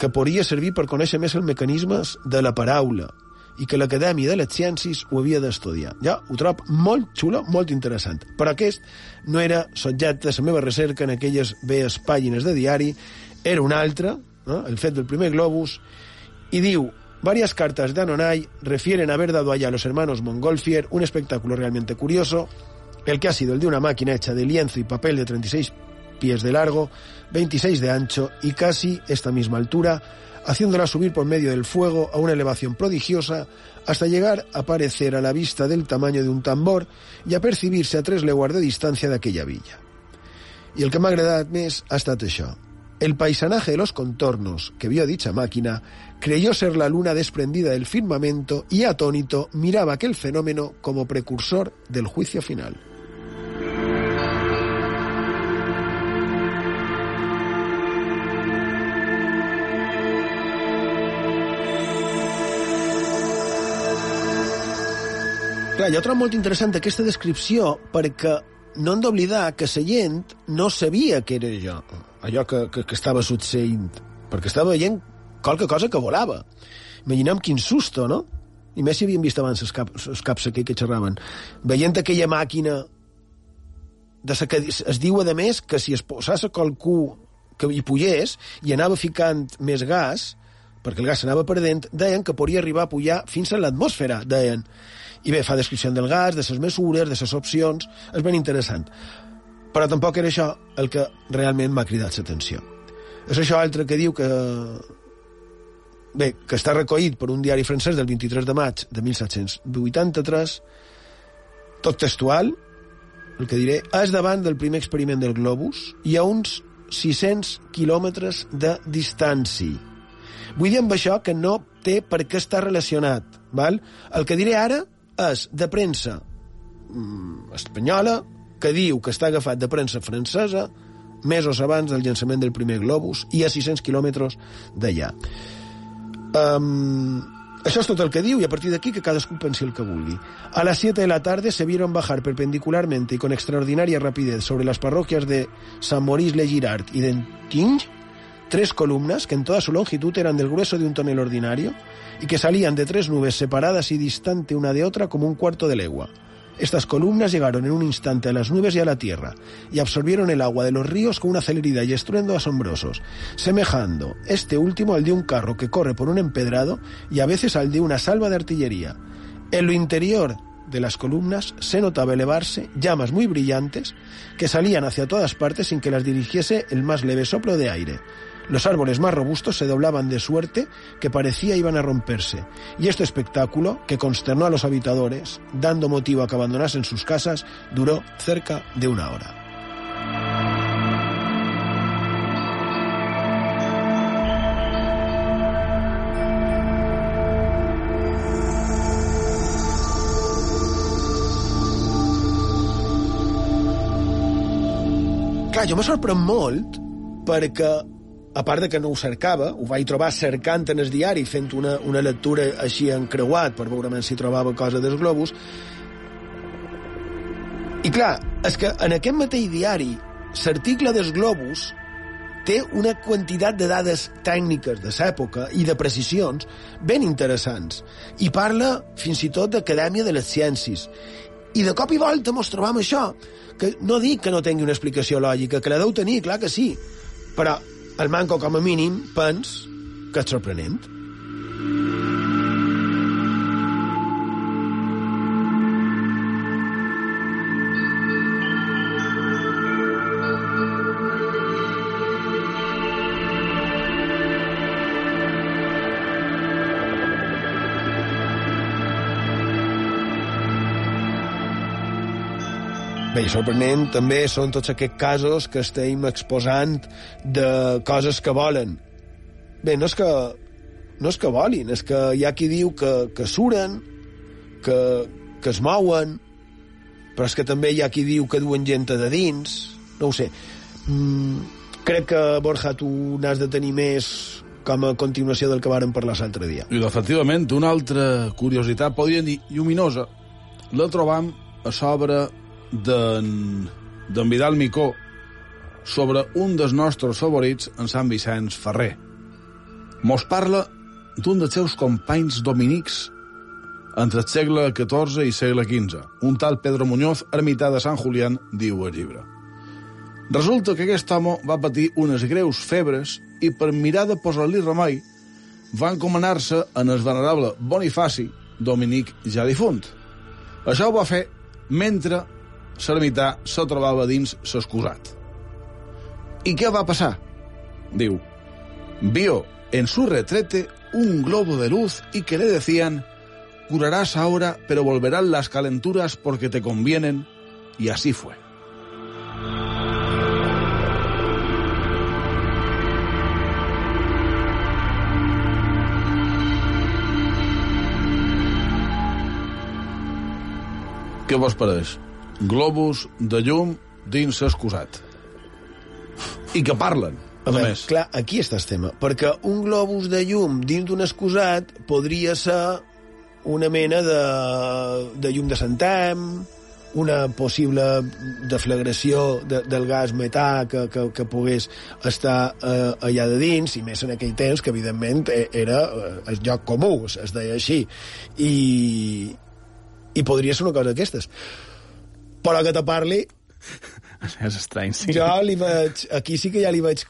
Speaker 1: que podria servir per conèixer més els mecanismes de la paraula i que l'Acadèmia de les Ciències ho havia d'estudiar. Ja ho trob molt xulo, molt interessant. Però aquest no era subjecte a la meva recerca en aquelles vees pàgines de diari, era un altre, ¿no? el fet del primer globus, y diu, varias cartas de Anonay refieren haber dado allá a los hermanos Montgolfier un espectáculo realmente curioso, el que ha sido el de una máquina hecha de lienzo y papel de 36 pies de largo, 26 de ancho y casi esta misma altura, haciéndola subir por medio del fuego a una elevación prodigiosa hasta llegar a parecer a la vista del tamaño de un tambor y a percibirse a tres leguas de distancia de aquella villa. Y el que m'ha agradat més ha estat això. El paisanaje de los contornos que vio dicha máquina creyó ser la luna desprendida del firmamento y atónito miraba aquel fenómeno como precursor del juicio final. Clar, jo trobo molt interessant aquesta descripció perquè no hem d'oblidar que la gent no sabia que era jo, allò que, que, que estava succeint, perquè estava veient qualque cosa que volava. Imaginem quin susto, no? I més si havien vist abans els, cap, els caps aquells que xerraven. Veient aquella màquina de sa que es diu, a més, que si es posàs a qualcú que hi pugés i anava ficant més gas, perquè el gas s'anava perdent, deien que podria arribar a pujar fins a l'atmosfera, deien. I bé, fa descripció del gas, de les mesures, de les opcions... És ben interessant. Però tampoc era això el que realment m'ha cridat l'atenció. És això altre que diu que... Bé, que està recollit per un diari francès del 23 de maig de 1783, tot textual, el que diré, és davant del primer experiment del globus i a uns 600 quilòmetres de distància. Vull dir amb això que no té per què estar relacionat. Val? El que diré ara és de premsa mm, espanyola que diu que està agafat de premsa francesa mesos abans del llançament del primer globus i a 600 quilòmetres d'allà. Um, això es tot el que diu y a partir de aquí que cadascú pensi el que vulgui. A las 7 de la tarde se vieron bajar perpendicularmente y con extraordinaria rapidez sobre las parroquias de San Maurice le Girard y de Tinge tres columnas que en toda su longitud eran del grueso de un tonel ordinario y que salían de tres nubes separadas y distante una de otra como un cuarto de legua. Estas columnas llegaron en un instante a las nubes y a la tierra y absorbieron el agua de los ríos con una celeridad y estruendo asombrosos, semejando este último al de un carro que corre por un empedrado y a veces al de una salva de artillería. En lo interior de las columnas se notaba elevarse llamas muy brillantes que salían hacia todas partes sin que las dirigiese el más leve soplo de aire. Los árboles más robustos se doblaban de suerte que parecía iban a romperse, y este espectáculo, que consternó a los habitadores, dando motivo a que abandonasen sus casas, duró cerca de una hora. Clar, jo me sorprèn molt perquè a part de que no ho cercava, ho vaig trobar cercant en el diari, fent una, una lectura així encreuat per veure si trobava cosa dels globus. I clar, és que en aquest mateix diari, l'article dels globus té una quantitat de dades tècniques de l'època i de precisions ben interessants. I parla fins i tot d'Acadèmia de les Ciències. I de cop i volta mos trobam això, que no dic que no tingui una explicació lògica, que la deu tenir, clar que sí, però el manco com a mínim pens que és sorprenent. Bé, sorprenent també són tots aquests casos que estem exposant de coses que volen. Bé, no és que, no és que volin, és que hi ha qui diu que, que suren, que, que es mouen, però és que també hi ha qui diu que duen gent de dins, no ho sé. Mm, crec que, Borja, tu n'has de tenir més com a continuació del que vàrem parlar l'altre dia.
Speaker 2: I, efectivament, una altra curiositat, podríem dir, lluminosa, la trobam a sobre d'en Vidal Micó sobre un dels nostres favorits, en Sant Vicenç Ferrer. Mos parla d'un dels seus companys dominics entre el segle XIV i segle XV, un tal Pedro Muñoz, ermità de Sant Julián, diu el llibre. Resulta que aquest home va patir unes greus febres i per mirar de posar-li remei va encomanar-se en el venerable Bonifaci, dominic ja difunt. Això ho va fer mentre l'ermità se trobava dins s'excusat. I què va passar? Diu, vio en su retrete un globo de luz y que le decían, curarás ahora, pero volverán las calenturas porque te convienen, y así fue. Què vos pareix? Globus de llum dins excusat. I que parlen, a, a
Speaker 1: veure,
Speaker 2: més.
Speaker 1: Clar, aquí està el tema, perquè un globus de llum dins d'un excusat podria ser una mena de, de llum de centem, una possible deflagració de, del gas metà que, que, que pogués estar eh, allà de dins, i més en aquell temps, que evidentment e, era eh, el lloc comú, es deia així. I, i podria ser una cosa d'aquestes però que te parli...
Speaker 3: És estrany, sí.
Speaker 1: Jo li veig... Aquí sí que ja li veig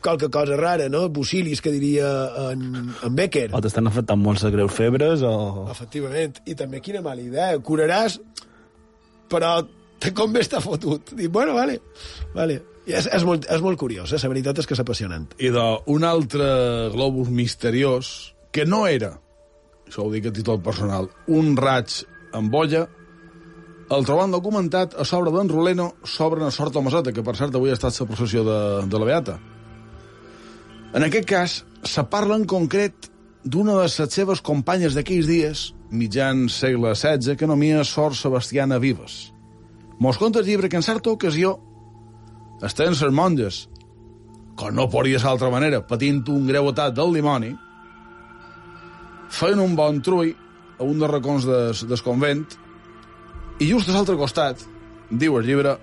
Speaker 1: qualque cosa rara, no? Busilis, que diria en, en Becker.
Speaker 3: O t'estan afectant molt les greus febres, o...
Speaker 1: Efectivament. I també quina mala idea. Curaràs, però te convé estar fotut. Dic, bueno, vale. vale. I és, és, molt, és molt curiós, eh? la veritat és que és apassionant.
Speaker 2: I d'un altre globus misteriós, que no era, això ho dic a títol personal, un raig amb bolla, el trobant documentat a sobre d'en Roleno sobre una sort Maseta, que per cert avui ha estat la processió de, de la Beata. En aquest cas, se parla en concret d'una de les seves companyes d'aquells dies, mitjan segle XVI, que nomia Sor Sebastiana Vives. Mos conta el llibre que en certa ocasió estaven les monges, com no podria ser d'altra manera, patint un greu atac del dimoni, feien un bon trull a un dels racons des, del convent y justo al otro costat, el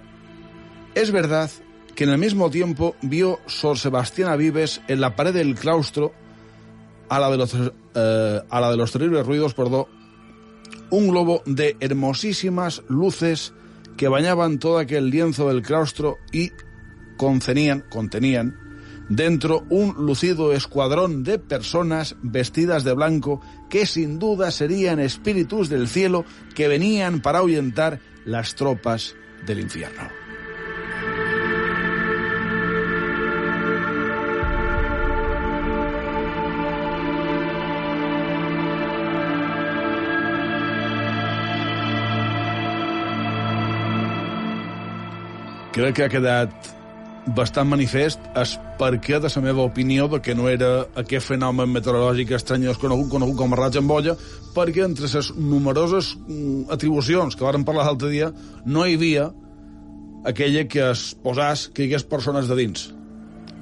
Speaker 2: es verdad que en el mismo tiempo vio Sor Sebastiana Vives en la pared del claustro, a la de los, eh, a la de los terribles ruidos, perdón, un globo de hermosísimas luces que bañaban todo aquel lienzo del claustro y contenían, contenían dentro un lucido escuadrón de personas vestidas de blanco que sin duda serían espíritus del cielo que venían para ahuyentar las tropas del infierno. Creo que ha quedado bastant manifest és perquè, de la meva opinió, que no era aquest fenomen meteorològic estrany conegut, conegut com a raig en bolla, perquè entre les numeroses mm, atribucions que varen parlar l'altre dia no hi havia aquella que es posàs que hi hagués persones de dins.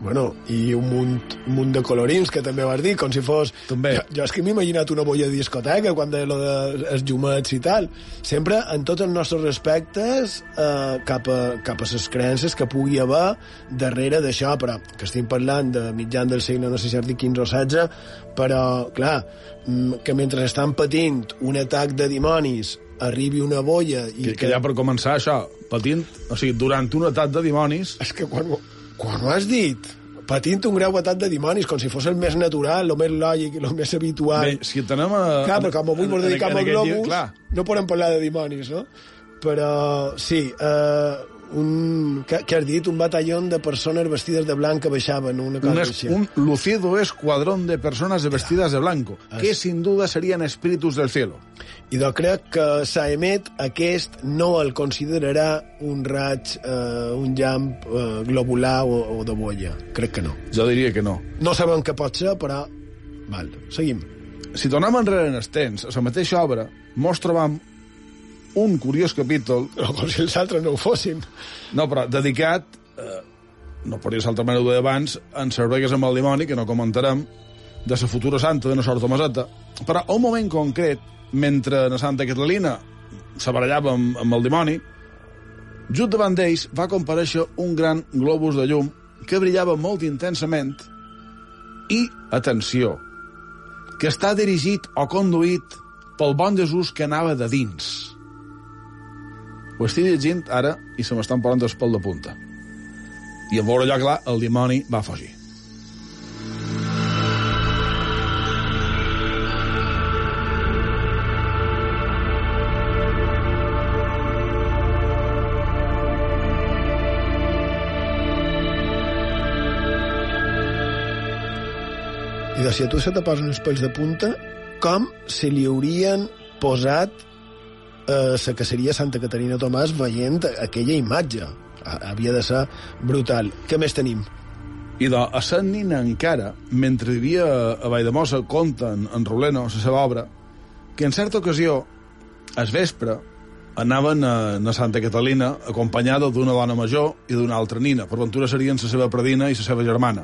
Speaker 1: Bueno, i un munt, un munt de colorins, que també vas dir, com si fos...
Speaker 2: També.
Speaker 1: Jo, jo és que m'he imaginat una bolla de discoteca, quan de lo de els llumets i tal. Sempre, en tots els nostres respectes, eh, cap, a, cap a les creences que pugui haver darrere d'això, però que estem parlant de mitjan del segle, no sé si has dit 15 o 16, però, clar, mm, que mentre estan patint un atac de dimonis arribi una bolla i
Speaker 2: Que, que ja per començar això, patint, o sigui, durant un atac de dimonis,
Speaker 1: És que quan, quan ho has dit, patint un greu atac de dimonis, com si fos el més natural, el més lògic, el més habitual...
Speaker 2: bé, si tenem a...
Speaker 1: clar, però com avui
Speaker 2: en-
Speaker 1: ens
Speaker 2: en-
Speaker 1: dedicam
Speaker 2: llibre,
Speaker 1: globus,
Speaker 2: Clar,
Speaker 1: no podem parlar de dimonis, no? Però, sí, eh, un, què, has dit? Un batalló de persones vestides de blanc que baixaven, una cosa
Speaker 2: un,
Speaker 1: així.
Speaker 2: es- un lucido escuadrón de personas vestidas de blanco, que sin duda serían espíritus del cielo.
Speaker 1: I jo crec que Saemet aquest no el considerarà un raig, eh, un llamp eh, globular o, o de bolla. Crec que no.
Speaker 2: Jo diria que no.
Speaker 1: No sabem què pot ser, però... Val, seguim.
Speaker 2: Si tornem enrere en els temps, la mateixa obra, mos trobam un curiós capítol,
Speaker 1: No, com si els altres no ho fossin.
Speaker 2: no, però dedicat, eh, no podria ser altra manera d'ho abans, en cervegues amb el dimoni, que no comentarem, de la futura santa de la Sor Tomaseta, però a un moment concret, mentre la Santa Catalina se barallava amb, amb el dimoni, just davant d'ells va comparèixer un gran globus de llum que brillava molt intensament i, atenció, que està dirigit o conduït pel bon Jesús que anava de dins. Ho estic llegint ara i se m'estan posant els pèl de punta. I en veure allò clar, el dimoni va fugir.
Speaker 1: I de si a tu se te posen els pèls de punta, com se li haurien posat eh, la caceria Santa Caterina Tomàs veient aquella imatge? Ha- Havia de ser brutal. Què més tenim?
Speaker 2: I de, a Sant Nina encara, mentre vivia a Valldemossa, conten en Roleno, la seva obra, que en certa ocasió, al vespre, anaven a, a Santa Catalina acompanyada d'una dona major i d'una altra nina. Per ventura serien la seva predina i la seva germana.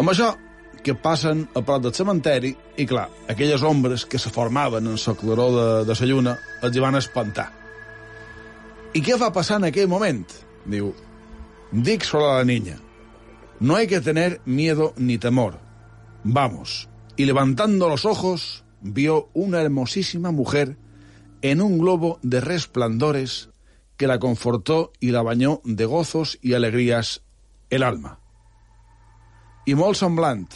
Speaker 2: Amb això, que passen a prop del cementeri i, clar, aquelles ombres que se formaven en la claror de, de la lluna els hi van espantar. I què va passar en aquell moment? Diu, dic solo a la niña, no hay que tener miedo ni temor. Vamos. Y levantando los ojos, vio una hermosísima mujer en un globo de resplandores que la confortó y la bañó de gozos y alegrías el alma. I molt semblant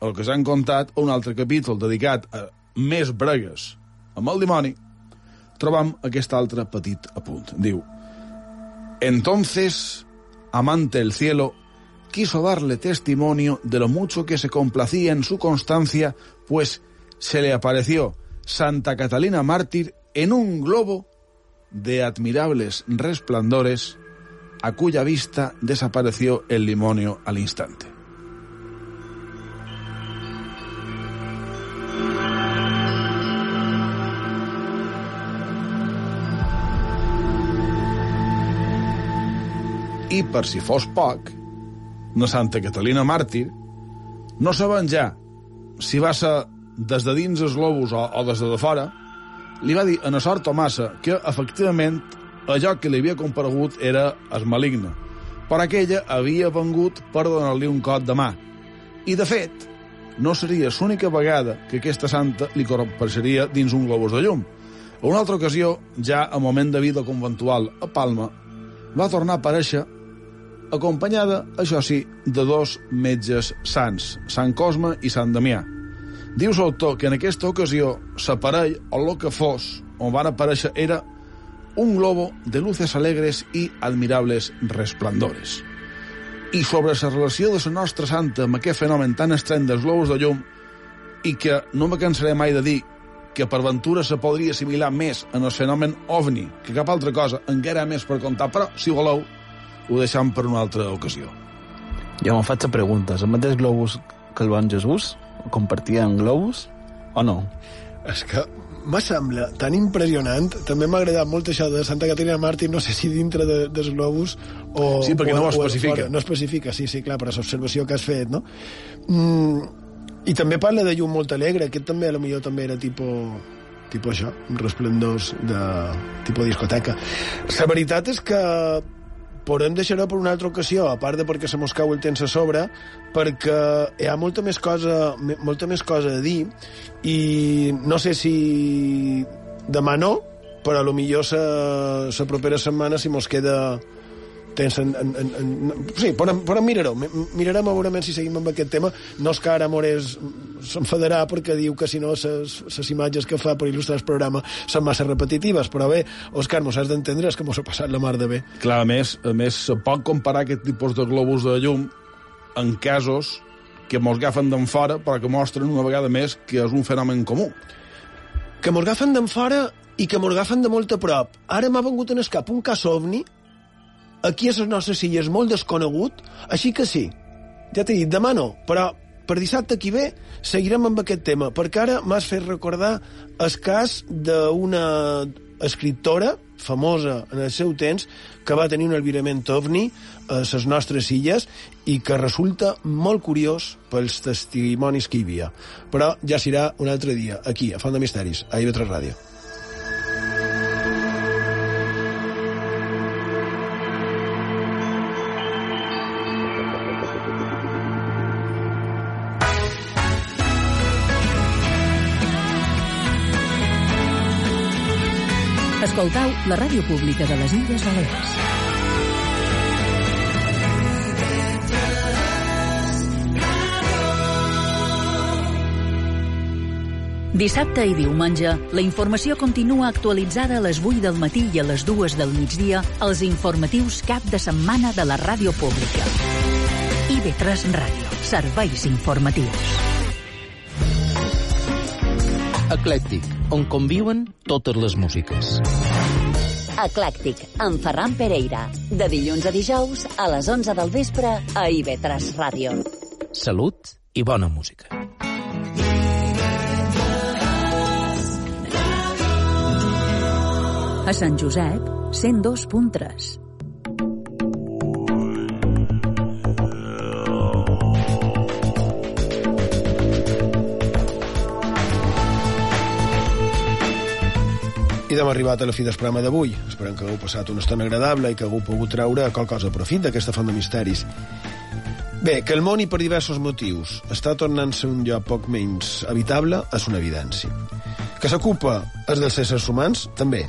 Speaker 2: al que s'han contat un altre capítol dedicat a més bregues amb el dimoni, trobam aquest altre petit apunt. Diu, Entonces, amante el cielo, quiso darle testimonio de lo mucho que se complacía en su constancia, pues se le apareció Santa Catalina mártir en un globo de admirables resplandores, a cuya vista desapareció el limonio al instante. I per si fos poc, la Santa Catalina màrtir no saben ja si va ser des de dins els globus o, o des de, de fora, li va dir a la sort Tomassa que, efectivament, allò que li havia comparegut era es maligne, però aquella havia vengut per donar-li un cot de mà. I, de fet, no seria l'única vegada que aquesta santa li compareixeria dins un globus de llum. A una altra ocasió, ja a moment de vida conventual a Palma, va tornar a aparèixer acompanyada, això sí, de dos metges sants, Sant Cosme i Sant Damià. Diu l'autor que en aquesta ocasió l'aparell, o el que fos, on van aparèixer era un globo de luces alegres i admirables resplandores. I sobre la relació de la nostra santa amb aquest fenomen tan estrany dels globus de llum, i que no me cansaré mai de dir que per ventura se podria assimilar més en el fenomen ovni que cap altra cosa, encara més per contar, però, si voleu, ho deixam per una altra ocasió.
Speaker 3: Jo me'n faig la pregunta. El mateix globus que el bon Jesús? Compartien globus o no?
Speaker 1: És que me sembla tan impressionant. També m'ha agradat molt això de Santa Caterina Martín, no sé si dintre de, dels globus o...
Speaker 2: Sí, perquè
Speaker 1: o,
Speaker 2: no ho especifica.
Speaker 1: Fora. No especifica, sí, sí, clar, per l'observació que has fet, no? Mm, I també parla de llum molt alegre. Aquest també, a lo millor, també era tipus tipus això, resplendors de tipus discoteca. La veritat és que podem deixar per una altra ocasió, a part de perquè se mos cau el temps a sobre, perquè hi ha molta més cosa, molta més cosa a dir i no sé si demà no, però a lo millor la propera setmana si mos queda temps en, en, en, en... Sí, però, però mirarem, mirarem a veure si seguim amb aquest tema. No és que ara Morés s'enfadarà perquè diu que si no les imatges que fa per il·lustrar el programa són massa repetitives, però bé, Òscar, mos has d'entendre que mos ha passat la mar de bé.
Speaker 2: Clar, a més, a més, se pot comparar aquest tipus de globus de llum en casos que mos agafen d'en fora, però que mostren una vegada més que és un fenomen comú.
Speaker 1: Que mos agafen d'en fora i que mos agafen de molt a prop. Ara m'ha vengut en escap un cas ovni aquí a les nostres illes molt desconegut, així que sí, ja t'he dit, demà no, però per dissabte qui ve seguirem amb aquest tema, perquè ara m'has fet recordar el cas d'una escriptora famosa en el seu temps que va tenir un albirament ovni a les nostres illes i que resulta molt curiós pels testimonis que hi havia. Però ja serà un altre dia, aquí, a Font de Misteris, a IB3 Ràdio.
Speaker 6: La ràdio pública de les Illes Balears. Dissabte i diumenge, la informació continua actualitzada a les 8 del matí i a les 2 del migdia als informatius cap de setmana de la ràdio pública. IB3 Ràdio. Serveis informatius.
Speaker 5: Eclèctic, on conviuen totes les músiques.
Speaker 4: Eclèctic, amb Ferran Pereira. De dilluns a dijous, a les 11 del vespre, a IB3 Ràdio.
Speaker 5: Salut i bona música.
Speaker 6: A Sant Josep, 102.3.
Speaker 1: I d'hem arribat a la fi del programa d'avui. Esperem que hagueu passat una estona agradable i que hagueu pogut treure qual cosa de profit d'aquesta font de misteris. Bé, que el món, i per diversos motius, està tornant-se un lloc poc menys habitable, és una evidència. Que s'ocupa és dels éssers humans, també.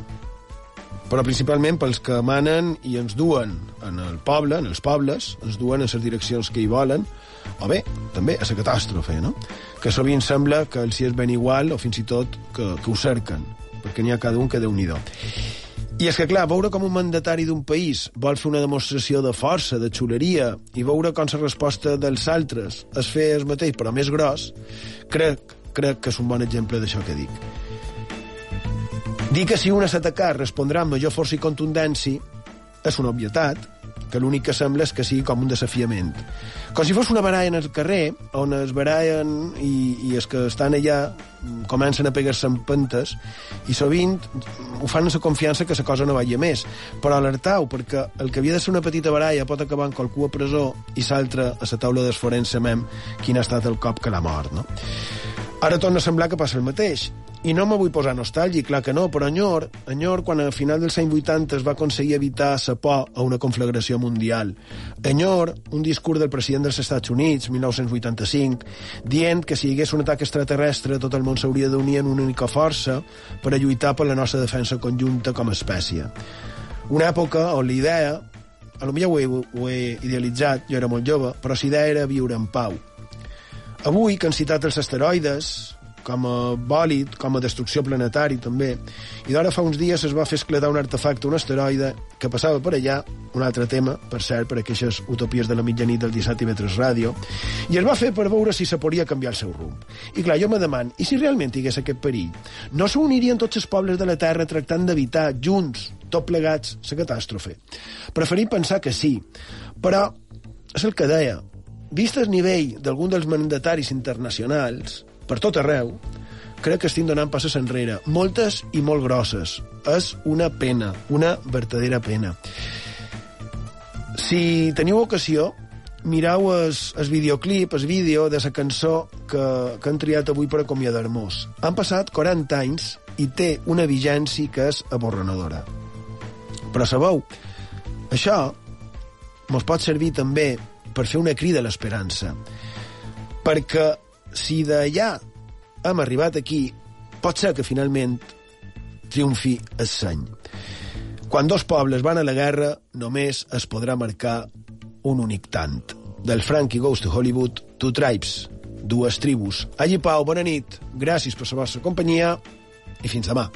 Speaker 1: Però principalment pels que manen i ens duen en el poble, en els pobles, ens duen en les direccions que hi volen, o bé, també a la catàstrofe, no? Que sovint sembla que els hi és ben igual, o fins i tot que, que ho cerquen, perquè n'hi ha cada un que déu nhi I és que, clar, veure com un mandatari d'un país vol fer una demostració de força, de xuleria, i veure com la resposta dels altres es fer el mateix, però més gros, crec, crec que és un bon exemple d'això que dic. Dir que si un és atacat respondrà amb major força i contundència és una obvietat, que l'únic que sembla és que sigui com un desafiament. Com si fos una baralla en el carrer, on es barallen i, i els que estan allà comencen a pegar-se en pentes i sovint ho fan amb la confiança que la cosa no vagi més. Però alertau, perquè el que havia de ser una petita baralla pot acabar en qualcú a presó i s'altra a la taula d'esforense mem quin ha estat el cop que l'ha mort, no? Ara torna a semblar que passa el mateix. I no me vull posar nostàlgic, clar que no, però enyor, enyor quan a final dels anys 80 es va aconseguir evitar la por a una conflagració mundial. Enyor, un discurs del president dels Estats Units, 1985, dient que si hi hagués un atac extraterrestre tot el món s'hauria d'unir en una única força per a lluitar per la nostra defensa conjunta com a espècie. Una època on l'idea, a lo millor ho he, ho he idealitzat, jo era molt jove, però la idea era viure en pau. Avui, que han citat els asteroides, com a bòlid, com a destrucció planetari també, i d'ara fa uns dies es va fer esclatar un artefacte, un asteroide, que passava per allà, un altre tema, per cert, per aquestes utopies de la mitjanit del 17 i 3 ràdio, i es va fer per veure si se podria canviar el seu rumb. I clar, jo me deman, i si realment hi hagués aquest perill? No s'unirien tots els pobles de la Terra tractant d'evitar, junts, tot plegats, la catàstrofe? Preferim pensar que sí, però és el que deia, vist el nivell d'algun dels mandataris internacionals, per tot arreu, crec que estic donant passes enrere. Moltes i molt grosses. És una pena, una verdadera pena. Si teniu ocasió, mireu el, el videoclip, el vídeo de la cançó que, que han triat avui per acomiadar-nos. Han passat 40 anys i té una vigència que és aborrenadora. Però sabeu, això ens pot servir també per fer una crida a l'esperança. Perquè si d'allà hem arribat aquí, pot ser que finalment triomfi el seny. Quan dos pobles van a la guerra, només es podrà marcar un únic tant. Del Frankie Goes to Hollywood, Two Tribes, dues tribus. Allí, Pau, bona nit, gràcies per la vostra companyia i fins demà.